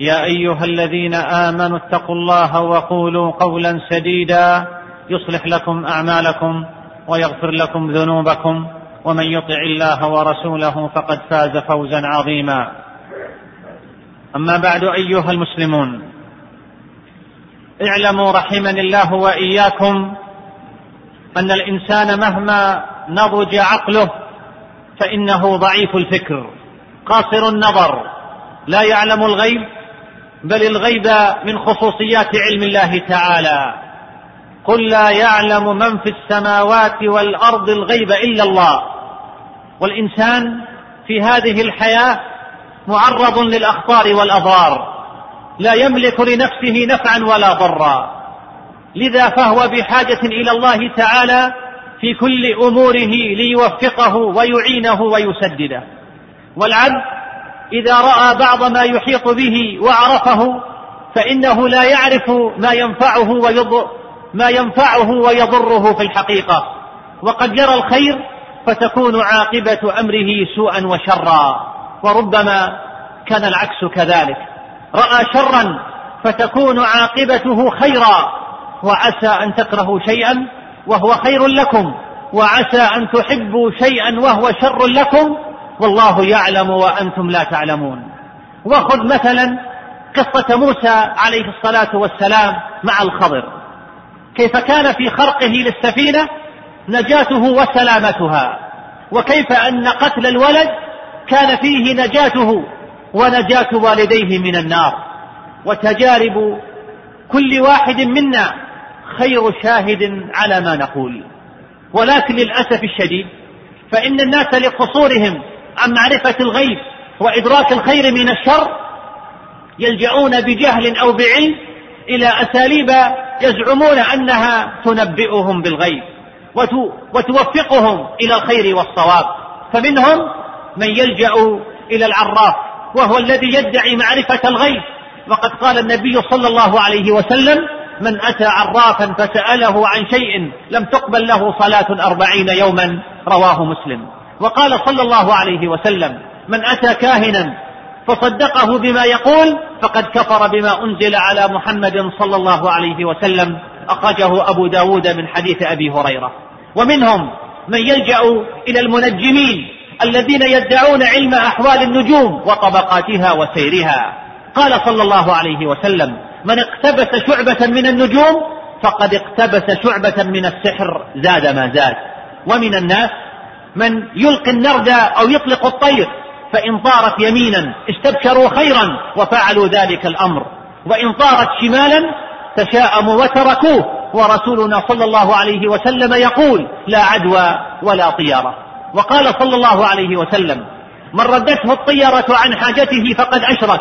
يا أيها الذين آمنوا اتقوا الله وقولوا قولا سديدا يصلح لكم أعمالكم ويغفر لكم ذنوبكم ومن يطع الله ورسوله فقد فاز فوزا عظيما. أما بعد أيها المسلمون اعلموا رحمني الله وإياكم أن الإنسان مهما نضج عقله فإنه ضعيف الفكر قاصر النظر لا يعلم الغيب بل الغيب من خصوصيات علم الله تعالى. قل لا يعلم من في السماوات والأرض الغيب إلا الله. والإنسان في هذه الحياة معرض للأخطار والأضرار. لا يملك لنفسه نفعا ولا ضرا. لذا فهو بحاجة إلى الله تعالى في كل أموره ليوفقه ويعينه ويسدده. والعبد إذا رأى بعض ما يحيط به وعرفه فإنه لا يعرف ما ينفعه ويضر ما ينفعه ويضره في الحقيقة. وقد يرى الخير فتكون عاقبة أمره سوءا وشرا. وربما كان العكس كذلك. رأى شرا فتكون عاقبته خيرا. وعسى أن تكرهوا شيئا وهو خير لكم. وعسى أن تحبوا شيئا وهو شر لكم. والله يعلم وأنتم لا تعلمون. وخذ مثلا قصة موسى عليه الصلاة والسلام مع الخضر. كيف كان في خرقه للسفينة؟ نجاته وسلامتها. وكيف أن قتل الولد كان فيه نجاته ونجاة والديه من النار. وتجارب كل واحد منا خير شاهد على ما نقول. ولكن للأسف الشديد فإن الناس لقصورهم عن معرفة الغيب وإدراك الخير من الشر يلجؤون بجهل أو بعلم إلى أساليب يزعمون أنها تنبئهم بالغيب وتوفقهم إلى الخير والصواب. فمنهم من يلجأ إلى العراف وهو الذي يدعي معرفة الغيب. وقد قال النبي صلى الله عليه وسلم من أتى عرافا فسأله عن شيء لم تقبل له صلاة أربعين يوما. رواه مسلم. وقال صلى الله عليه وسلم من أتى كاهنا فصدقه بما يقول فقد كفر بما أنزل على محمد صلى الله عليه وسلم. أخرجه أبو داود من حديث أبي هريرة. ومنهم من يلجأ إلى المنجمين الذين يدعون علم أحوال النجوم وطبقاتها وسيرها. قال صلى الله عليه وسلم من اقتبس شعبة من النجوم فقد اقتبس شعبة من السحر زاد ما زاد. ومن الناس من يلقي النرد أو يطلق الطير فإن طارت يمينا استبشروا خيرا وفعلوا ذلك الأمر. وإن طارت شمالا تشاءموا وتركوه ورسولنا صلى الله عليه وسلم يقول لا عدوى ولا طيرة وقال صلى الله عليه وسلم من ردته الطيرة عن حاجته فقد أشرك.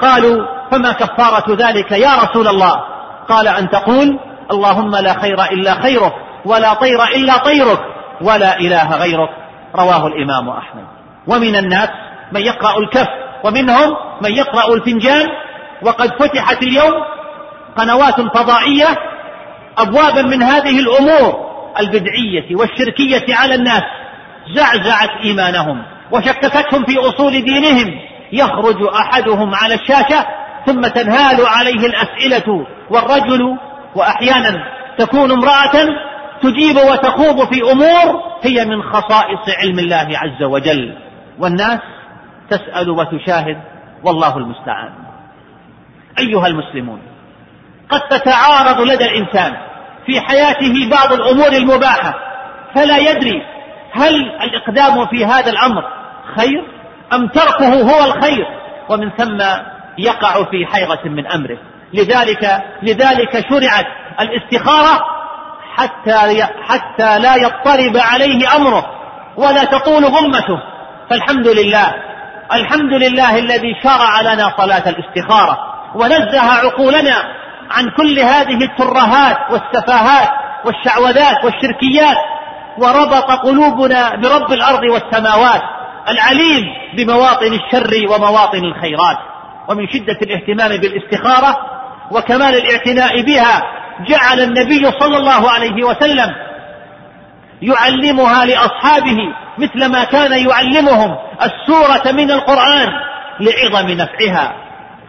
قالوا فما كفارة ذلك يا رسول الله؟ قال أن تقول اللهم لا خير إلا خيرك ولا طير إلا طيرك. ولا إله غيرك. رواه الإمام أحمد. ومن الناس من يقرأ الكف ومنهم من يقرأ الفنجان. وقد فتحت اليوم قنوات فضائية أبوابا من هذه الأمور البدعية والشركية على الناس. زعزعت إيمانهم وشككتهم في أصول دينهم. يخرج أحدهم على الشاشة ثم تنهال عليه الأسئلة. والرجل وأحيانا تكون امرأة تجيب وتخوض في أمور هي من خصائص علم الله عز وجل. والناس تسأل وتشاهد والله المستعان. أيها المسلمون قد تتعارض لدى الإنسان في حياته بعض الأمور المباحة فلا يدري هل الإقدام في هذا الأمر خير أم تركه هو الخير ومن ثم يقع في حيرة من أمره. لذلك لذلك شرعت الاستخارة حتى حتى لا يضطرب عليه أمره ولا تطول ظلمته فالحمد لله الحمد لله الذي شرع لنا صلاة الاستخارة ونزه عقولنا عن كل هذه الترهات والسفاهات والشعوذات والشركيات وربط قلوبنا برب الأرض والسماوات العليم بمواطن الشر ومواطن الخيرات. ومن شدة الاهتمام بالاستخارة وكمال الاعتناء بها جعل النبي صلى الله عليه وسلم يعلمها لأصحابه مثل ما كان يعلمهم السورة من القرآن لعظم نفعها.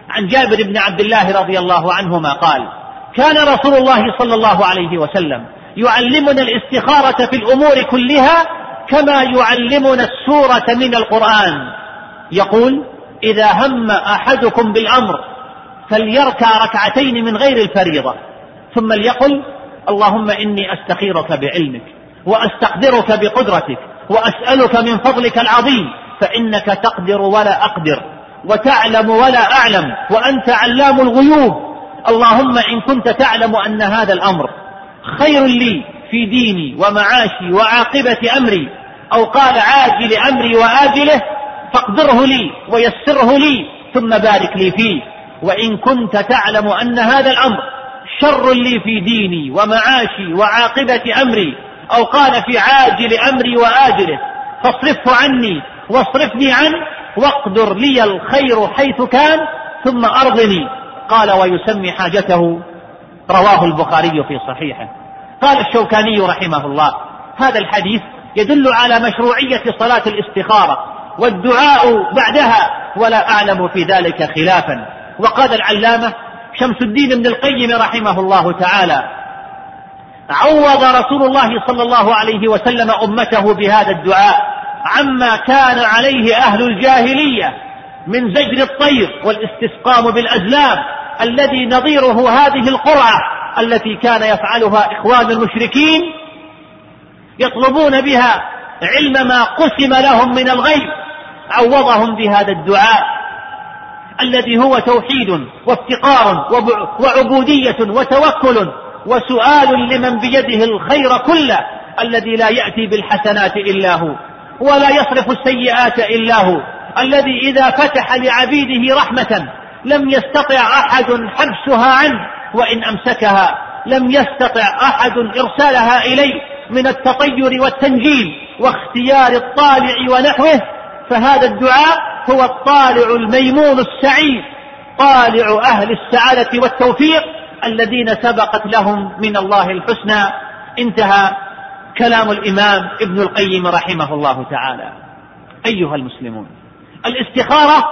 عن جابر بن عبد الله رضي الله عنهما قال كان رسول الله صلى الله عليه وسلم يعلمنا الاستخارة في الأمور كلها كما يعلمنا السورة من القرآن. يقول إذا هم أحدكم بالأمر فليركع ركعتين من غير الفريضة. ثم ليقل اللهم إني أستخيرك بعلمك وأستقدرك بقدرتك وأسألك من فضلك العظيم فإنك تقدر ولا أقدر وتعلم ولا أعلم وأنت علام الغيوب اللهم إن كنت تعلم أن هذا الأمر خير لي في ديني ومعاشي وعاقبة أمري أو قال عاجل أمري وآجله فاقدره لي ويسره لي ثم بارك لي فيه وإن كنت تعلم أن هذا الأمر شر لي في ديني ومعاشي وعاقبة أمري أو قال في عاجل أمري وآجله فاصرفه عني واصرفني عنه واقدر لي الخير حيث كان ثم أرضني. قال ويسمي حاجته رواه البخاري في صحيحه. قال الشوكاني رحمه الله هذا الحديث يدل على مشروعية صلاة الاستخارة والدعاء بعدها ولا أعلم في ذلك خلافا. وقال العلامة شمس الدين ابن القيم رحمه الله تعالى. عوض رسول الله صلى الله عليه وسلم أمته بهذا الدعاء عما كان عليه أهل الجاهلية من زجر الطير والاستسقام بالأزلام الذي نظيره هذه القرعة التي كان يفعلها إخوان المشركين يطلبون بها علم ما قسم لهم من الغيب. عوضهم بهذا الدعاء. الذي هو توحيد وافتقار وعبودية وتوكل وسؤال لمن بيده الخير كله الذي لا يأتي بالحسنات إلا هو ولا يصرف السيئات إلا هو الذي إذا فتح لعبيده رحمة لم يستطع أحد حبسها عنه وإن أمسكها لم يستطع أحد إرسالها إليه من التطير والتنجيل واختيار الطالع ونحوه فهذا الدعاء هو الطالع الميمون السعيد طالع أهل السعادة والتوفيق الذين سبقت لهم من الله الحسنى. انتهى كلام الإمام ابن القيم رحمه الله تعالى. أيها المسلمون الاستخارة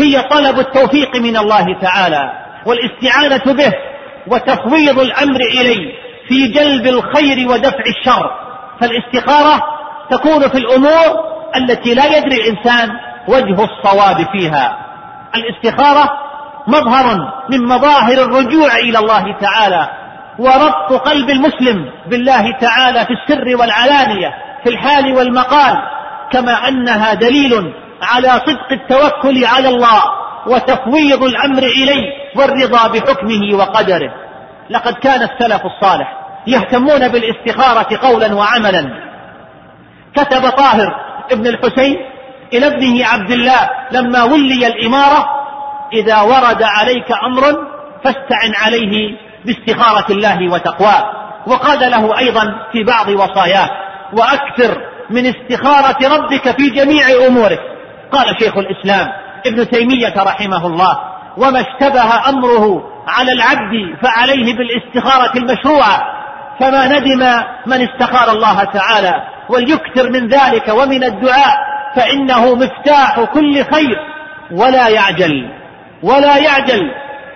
هي طلب التوفيق من الله تعالى والاستعانة به وتفويض الأمر إليه في جلب الخير ودفع الشر. فالاستخارة تكون في الأمور التي لا يدري الإنسان وجه الصواب فيها. الاستخارة مظهر من مظاهر الرجوع إلى الله تعالى وربط قلب المسلم بالله تعالى في السر والعلانية في الحال والمقال كما أنها دليل على صدق التوكل على الله وتفويض الأمر إليه والرضا بحكمه وقدره. لقد كان السلف الصالح يهتمون بالاستخارة قولا وعملا. كتب طاهر ابن الحسين إلى ابنه عبد الله لما ولي الإمارة إذا ورد عليك أمر فاستعن عليه باستخارة الله وتقواه. وقال له أيضا في بعض وصاياه وأكثر من استخارة ربك في جميع أمورك. قال شيخ الإسلام ابن تيمية رحمه الله وما اشتبه أمره على العبد فعليه بالاستخارة المشروعة فما ندم من استخار الله تعالى وليكثر من ذلك ومن الدعاء. فإنه مفتاح كل خير ولا يعجل ولا يعجل.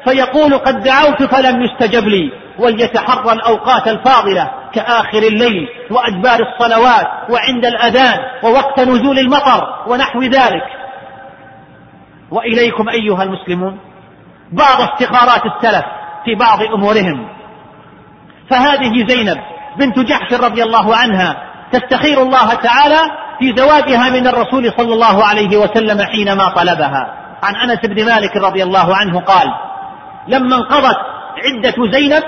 فيقول قد دعوت فلم يستجب لي وليتحرى الأوقات الفاضلة كآخر الليل وأدبار الصلوات وعند الأذان ووقت نزول المطر ونحو ذلك. وإليكم أيها المسلمون بعض استخارات السلف في بعض أمورهم. فهذه زينب بنت جحش رضي الله عنها تستخير الله تعالى في زواجها من الرسول صلى الله عليه وسلم حينما طلبها. عن أنس بن مالك رضي الله عنه قال لما انقضت عدة زينب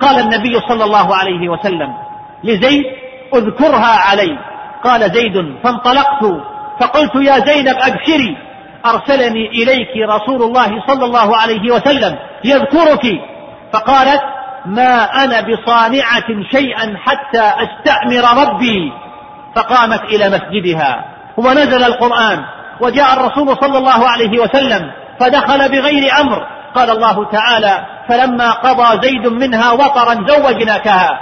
قال النبي صلى الله عليه وسلم لزيد اذكرها علي. قال زيد فانطلقت فقلت يا زينب أبشري أرسلني إليك رسول الله صلى الله عليه وسلم يذكرك فقالت ما أنا بصانعة شيئا حتى أستأمر ربي فقامت إلى مسجدها ونزل القرآن وجاء الرسول صلى الله عليه وسلم فدخل بغير أمر. قال الله تعالى فلما قضى زيد منها وطرا زوجناكها.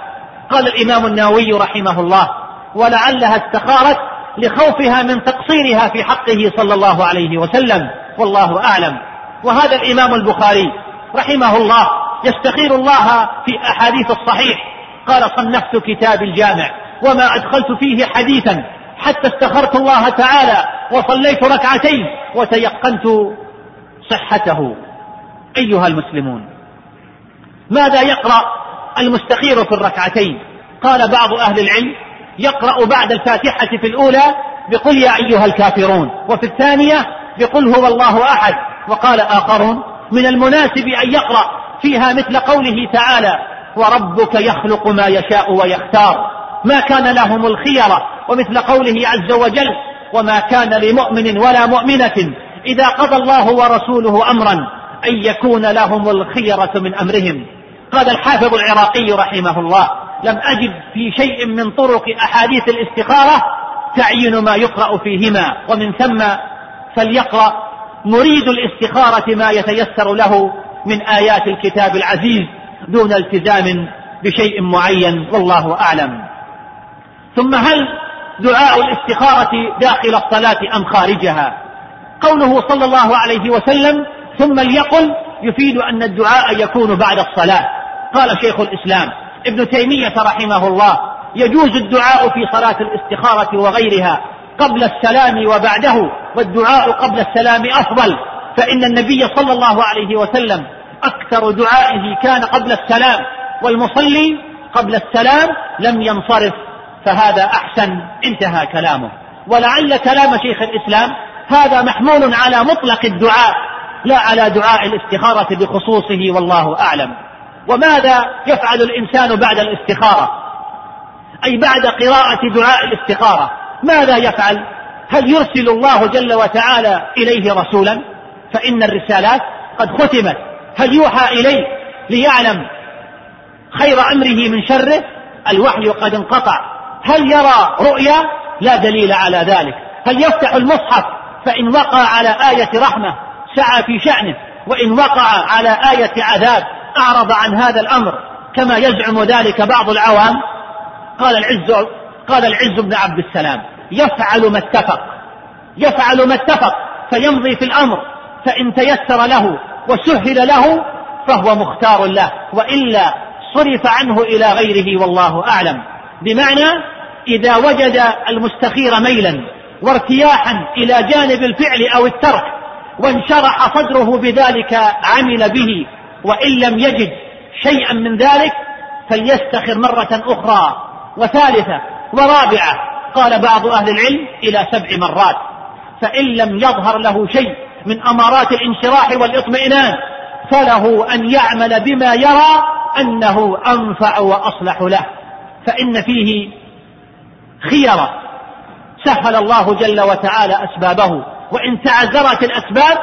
قال الإمام النووي رحمه الله ولعلها استخارت لخوفها من تقصيرها في حقه صلى الله عليه وسلم. والله أعلم. وهذا الإمام البخاري رحمه الله يستخير الله في أحاديث الصحيح. قال صنفت كتاب الجامع. وما أدخلت فيه حديثا حتى استخرت الله تعالى وصليت ركعتين وتيقنت صحته. أيها المسلمون ماذا يقرأ المستخير في الركعتين؟ قال بعض أهل العلم يقرأ بعد الفاتحة في الأولى بقل يا أيها الكافرون وفي الثانية بقل هو الله أحد. وقال آخرون من المناسب أن يقرأ فيها مثل قوله تعالى وربك يخلق ما يشاء ويختار ما كان لهم الخيرة ومثل قوله عز وجل وما كان لمؤمن ولا مؤمنة إذا قضى الله ورسوله أمرا أن يكون لهم الخيرة من أمرهم. قال الحافظ العراقي رحمه الله لم أجد في شيء من طرق أحاديث الاستخارة تعيين ما يقرأ فيهما ومن ثم فليقرأ. مريد الاستخارة ما يتيسر له من آيات الكتاب العزيز دون التزام بشيء معين والله أعلم. ثم هل دعاء الاستخارة داخل الصلاة أم خارجها؟ قوله صلى الله عليه وسلم ثم ليقل يفيد أن الدعاء يكون بعد الصلاة. قال شيخ الإسلام ابن تيمية رحمه الله يجوز الدعاء في صلاة الاستخارة وغيرها قبل السلام وبعده والدعاء قبل السلام أفضل فإن النبي صلى الله عليه وسلم أكثر دعائه كان قبل السلام والمصلي قبل السلام لم ينصرف. فهذا أحسن انتهى كلامه. ولعل كلام شيخ الإسلام هذا محمول على مطلق الدعاء لا على دعاء الاستخارة بخصوصه والله أعلم. وماذا يفعل الإنسان بعد الاستخارة؟ أي بعد قراءة دعاء الاستخارة؟ ماذا يفعل؟ هل يرسل الله جل وتعالى إليه رسولا؟ فإن الرسالات قد ختمت. هل يوحى إليه ليعلم خير أمره من شره؟ الوحي قد انقطع. هل يرى رؤيا؟ لا دليل على ذلك. هل يفتح المصحف؟ فإن وقع على آية رحمة سعى في شأنه. وإن وقع على آية عذاب أعرض عن هذا الأمر كما يزعم ذلك بعض العوام. قال العز قال العز بن عبد السلام يفعل ما اتفق يفعل ما اتفق فيمضي في الأمر فإن تيسر له وسهل له فهو مختار له وإلا صرف عنه إلى غيره والله أعلم. بمعنى إذا وجد المستخير ميلا وارتياحا إلى جانب الفعل أو الترك وانشرح صدره بذلك عمل به وإن لم يجد شيئا من ذلك فليستخر مرة أخرى. وثالثة ورابعة قال بعض أهل العلم إلى سبع مرات فإن لم يظهر له شيء من أمارات الانشراح والإطمئنان فله أن يعمل بما يرى أنه أنفع وأصلح له. فإن فيه خيرة سهل الله جل وتعالى أسبابه. وإن تعذرت الأسباب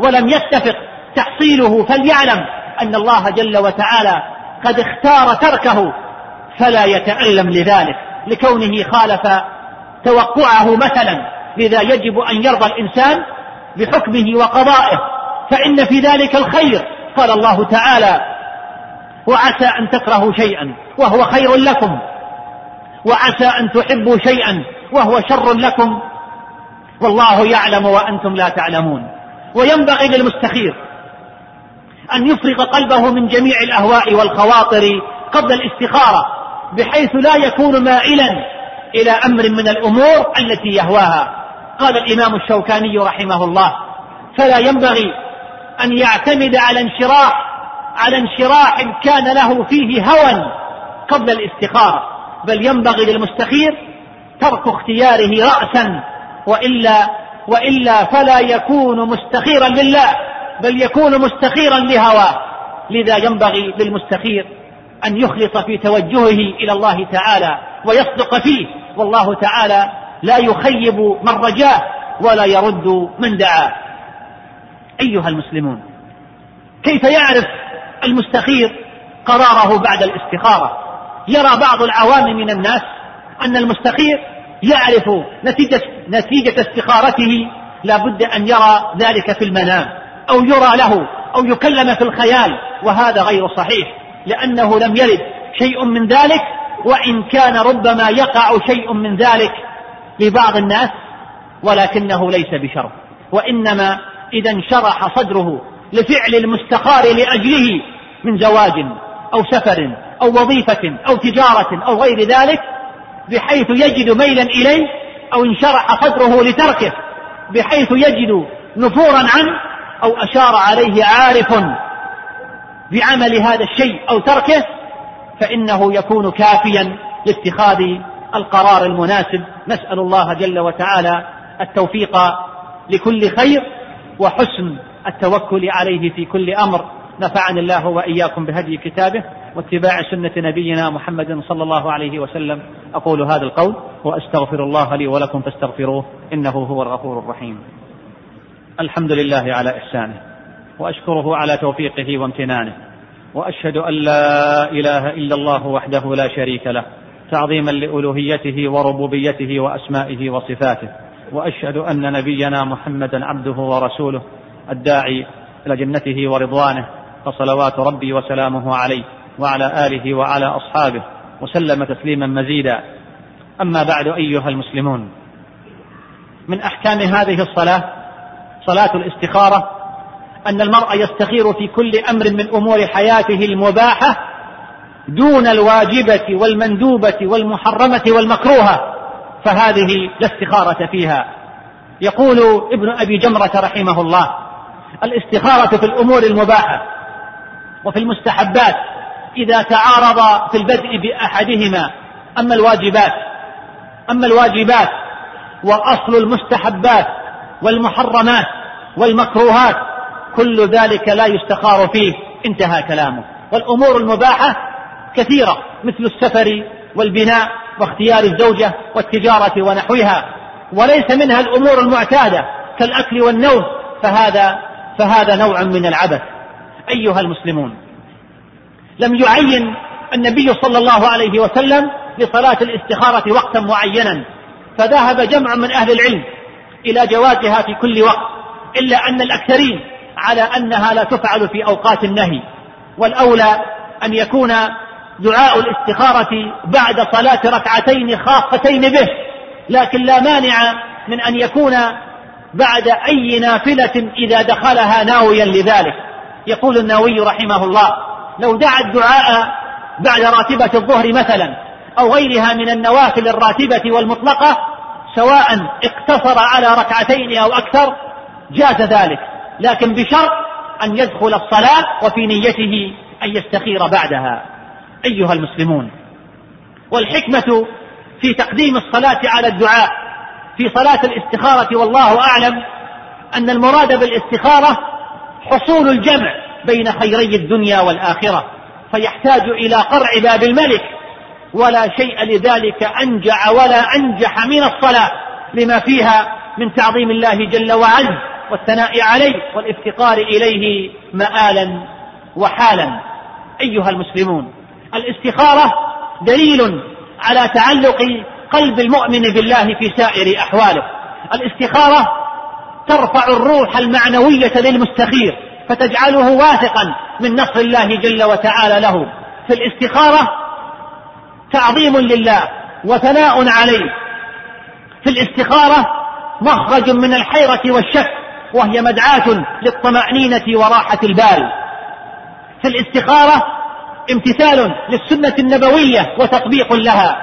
ولم يتفق تحصيله فليعلم أن الله جل وتعالى قد اختار تركه فلا يتألم لذلك. لكونه خالف توقعه مثلا لذا يجب أن يرضى الإنسان بحكمه وقضائه. فإن في ذلك الخير. قال الله تعالى وعسى أن تكرهوا شيئا وهو خير لكم. وعسى أن تحبوا شيئا وهو شر لكم والله يعلم وأنتم لا تعلمون. وينبغي للمستخير أن يفرغ قلبه من جميع الأهواء والخواطر قبل الاستخارة بحيث لا يكون مائلا إلى أمر من الأمور التي يهواها. قال الإمام الشوكاني رحمه الله فلا ينبغي أن يعتمد على انشراح على انشراح كان له فيه هوى قبل الاستخارة. بل ينبغي للمستخير ترك اختياره رأسا وإلا وإلا فلا يكون مستخيرا لله بل يكون مستخيرا لهواه. لذا ينبغي للمستخير أن يخلص في توجهه إلى الله تعالى ويصدق فيه. والله تعالى لا يخيب من رجاه ولا يرد من دعاه. أيها المسلمون كيف يعرف المستخير قراره بعد الاستخارة؟ يرى بعض العوام من الناس أن المستخير يعرف نتيجة, نتيجة استخارته لا بد أن يرى ذلك في المنام أو يرى له أو يكلم في الخيال وهذا غير صحيح لأنه لم يرد شيء من ذلك وإن كان ربما يقع شيء من ذلك لبعض الناس ولكنه ليس بشر وإنما إذا انشرح صدره لفعل المستخار لأجله من زواج أو سفر أو وظيفة أو تجارة أو غير ذلك بحيث يجد ميلا إليه أو انشرح صدره لتركه بحيث يجد نفورا عنه أو أشار عليه عارف بعمل هذا الشيء أو تركه فإنه يكون كافيا لاتخاذ القرار المناسب. نسأل الله جل وتعالى التوفيق لكل خير وحسن التوكل عليه في كل أمر. نفعني الله وإياكم بهدي كتابه واتباع سنة نبينا محمد صلى الله عليه وسلم. أقول هذا القول وأستغفر الله لي ولكم فاستغفروه إنه هو الغفور الرحيم. الحمد لله على إحسانه وأشكره على توفيقه وامتنانه وأشهد أن لا إله إلا الله وحده لا شريك له تعظيما لألوهيته وربوبيته وأسمائه وصفاته وأشهد أن نبينا محمدا عبده ورسوله الداعي إلى جنته ورضوانه فصلوات ربي وسلامه عليه وعلى آله وعلى أصحابه وسلم تسليما مزيدا. أما بعد أيها المسلمون من أحكام هذه الصلاة صلاة الاستخارة أن المرء يستخير في كل أمر من أمور حياته المباحة دون الواجبة والمندوبة والمحرمة والمكروهة فهذه لا استخارة فيها. يقول ابن أبي جمرة رحمه الله الاستخارة في الأمور المباحة وفي المستحبات إذا تعارض في البدء بأحدهما. أما الواجبات أما الواجبات وأصل المستحبات والمحرمات والمكروهات كل ذلك لا يستخار فيه. انتهى كلامه. والأمور المباحة كثيرة مثل السفر والبناء واختيار الزوجة والتجارة ونحوها. وليس منها الأمور المعتادة كالأكل والنوم فهذا فهذا نوع من العبث. أيها المسلمون. لم يعين النبي صلى الله عليه وسلم لصلاة الاستخارة وقتا معينا فذهب جمع من أهل العلم إلى جوازها في كل وقت إلا أن الأكثرين على أنها لا تفعل في أوقات النهي. والأولى أن يكون دعاء الاستخارة بعد صلاة ركعتين خاصتين به لكن لا مانع من أن يكون بعد أي نافلة إذا دخلها ناويا لذلك. يقول النووي رحمه الله لو دعا الدعاء بعد راتبة الظهر مثلا أو غيرها من النوافل الراتبة والمطلقة سواء اقتصر على ركعتين أو أكثر جاز ذلك. لكن بشرط أن يدخل الصلاة وفي نيته أن يستخير بعدها. أيها المسلمون والحكمة في تقديم الصلاة على الدعاء في صلاة الاستخارة والله أعلم أن المراد بالاستخارة حصول الجمع بين خيري الدنيا والآخرة فيحتاج إلى قرع باب الملك ولا شيء لذلك أنجع ولا أنجح من الصلاة لما فيها من تعظيم الله جل وعز والثناء عليه والافتقار إليه مآلا وحالا. أيها المسلمون الاستخارة دليل على تعلق قلب المؤمن بالله في سائر أحواله. الاستخارة ترفع الروح المعنوية للمستخير فتجعله واثقا من نصر الله جل وتعالى له. في الاستخارة تعظيم لله وثناء عليه. في الاستخارة مخرج من الحيرة والشك وهي مدعاة للطمأنينة وراحة البال. في الاستخارة امتثال للسنة النبوية وتطبيق لها.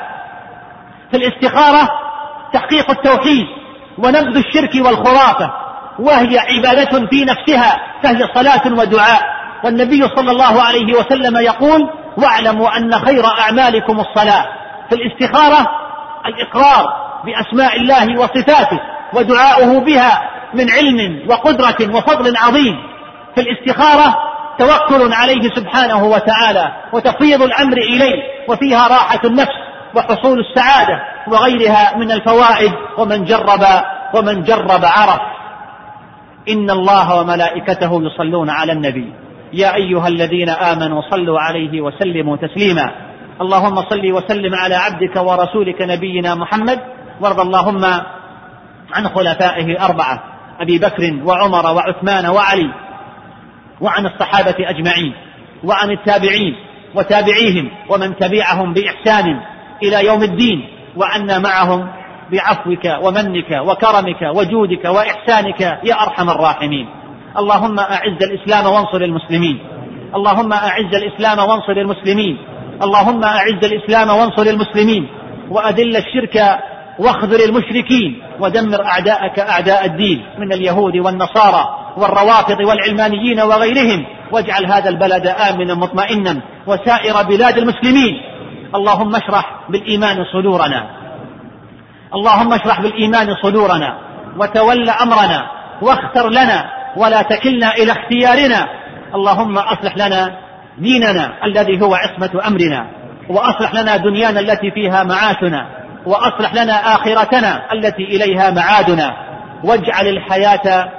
في الاستخارة تحقيق التوحيد ونبذ الشرك والخرافة وهي عبادة في نفسها فهي صلاة ودعاء. والنبي صلى الله عليه وسلم يقول واعلموا أن خير أعمالكم الصلاة. في الاستخارة الإقرار بأسماء الله وصفاته ودعاؤه بها من علم وقدرة وفضل عظيم. في الاستخارة توكل عليه سبحانه وتعالى وتفويض الأمر إليه وفيها راحة النفس وحصول السعادة. وغيرها من الفوائد ومن جرب ومن جرب عرف. إن الله وملائكته يصلون على النبي. يا أيها الذين آمنوا صلوا عليه وسلموا تسليما. اللهم صل وسلم على عبدك ورسولك نبينا محمد. وارض اللهم عن خلفائه أربعة. أبي بكر وعمر وعثمان وعلي. وعن الصحابة أجمعين. وعن التابعين وتابعيهم ومن تبعهم بإحسان إلى يوم الدين. وعنا معهم بعفوك ومنك وكرمك وجودك وإحسانك يا أرحم الراحمين. اللهم أعز الإسلام وانصر المسلمين. اللهم أعز الإسلام وانصر المسلمين. اللهم أعز الإسلام وانصر المسلمين. وأذل الشرك واخذل المشركين. ودمر أعداءك أعداء الدين من اليهود والنصارى والروافض والعلمانيين وغيرهم. واجعل هذا البلد آمنا مطمئنا وسائر بلاد المسلمين. اللهم اشرح بالإيمان صدورنا. اللهم اشرح بالإيمان صدورنا وتول أمرنا واختر لنا ولا تكلنا إلى اختيارنا. اللهم أصلح لنا ديننا الذي هو عصمة أمرنا وأصلح لنا دنيانا التي فيها معاشنا وأصلح لنا آخرتنا التي إليها معادنا. واجعل الحياة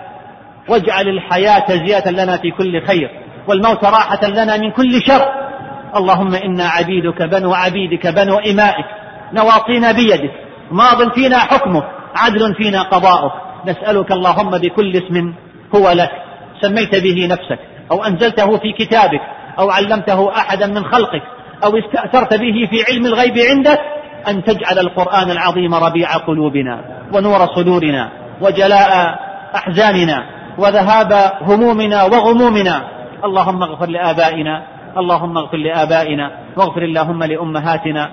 واجعل الحياة زيادة لنا في كل خير والموت راحة لنا من كل شر. اللهم إنا عبيدك بنو عبيدك بنو إمائك نواصينا بيدك ماض فينا حكمك عدل فينا قضاؤك نسألك اللهم بكل اسم هو لك سميت به نفسك أو أنزلته في كتابك أو علمته أحدا من خلقك أو استأثرت به في علم الغيب عندك أن تجعل القرآن العظيم ربيع قلوبنا ونور صدورنا وجلاء أحزاننا وذهاب همومنا وغمومنا اللهم اغفر لآبائنا اللهم اغفر لآبائنا واغفر اللهم لأمهاتنا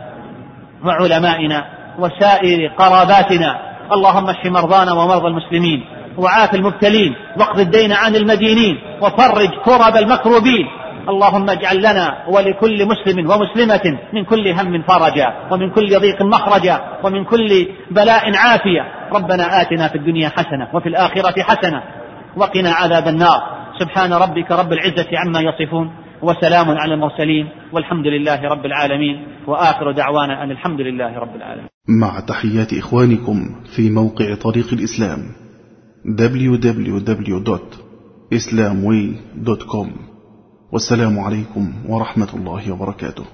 وعلمائنا وسائر قراباتنا. اللهم اشف مرضانا ومرضى المسلمين وعاف المبتلين واقض الدين عن المدينين وفرج كرب المكروبين. اللهم اجعل لنا ولكل مسلم ومسلمة من كل هم فرجا ومن كل ضيق مخرجا ومن كل بلاء عافية. ربنا آتنا في الدنيا حسنة وفي الآخرة حسنة وقنا عذاب النار. سبحان ربك رب العزة عما يصفون. وسلام على المرسلين والحمد لله رب العالمين وآخر دعوانا أن الحمد لله رب العالمين. مع تحيات إخوانكم في موقع طريق الإسلام www.islamway.com والسلام عليكم ورحمة الله وبركاته.